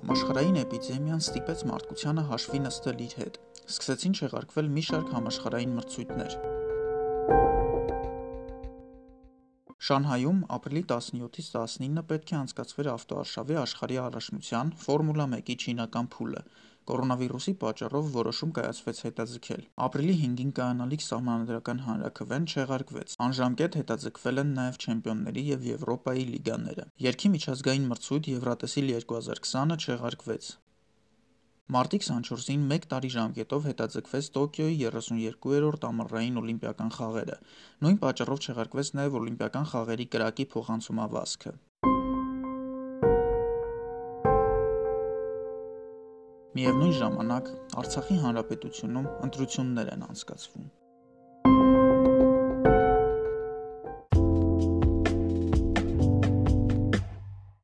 Համաշխարհային էպիդեմիան ստիպեց մարդկությանը հաշվի նստել իր հետ։ Սկսեցին չեղարկվել մի շարք համաշխարհային մրցույթներ։ Շանհայում ապրիլի 17-ից 19-ը պետք է անցկացվեր ավտոարշավի աշխարհի առաջնության Ֆորմուլա 1-ի չինական փուլը։ Կորոնավիրուսի պատճառով որոշում կայացվեց հետաձգել։ Ապրիլի 5-ին կայանալիք սահմանադրական հանրաքվեն չեղարկվեց։ Անժամկետ հետաձգվել են նաև չեմպիոնների եւ Եվրոպայի լիգաները։ Երգի միջազգային մրցույթ Եվրատեսիլ 2020-ը չեղարկվեց։ Մարտի 24-ին մեկ տարի ժամկետով հետաձգվեց Տոկիոյի 32-րդ ամառային օլիմպիական խաղերը։ Նույն պատճառով չեղարկվեց նաև օլիմպիական խաղերի կրակի փոխանցումավազքը։ Միևնույն ժամանակ Արցախի հանրապետությունում ընտրություններ են անցկացվում։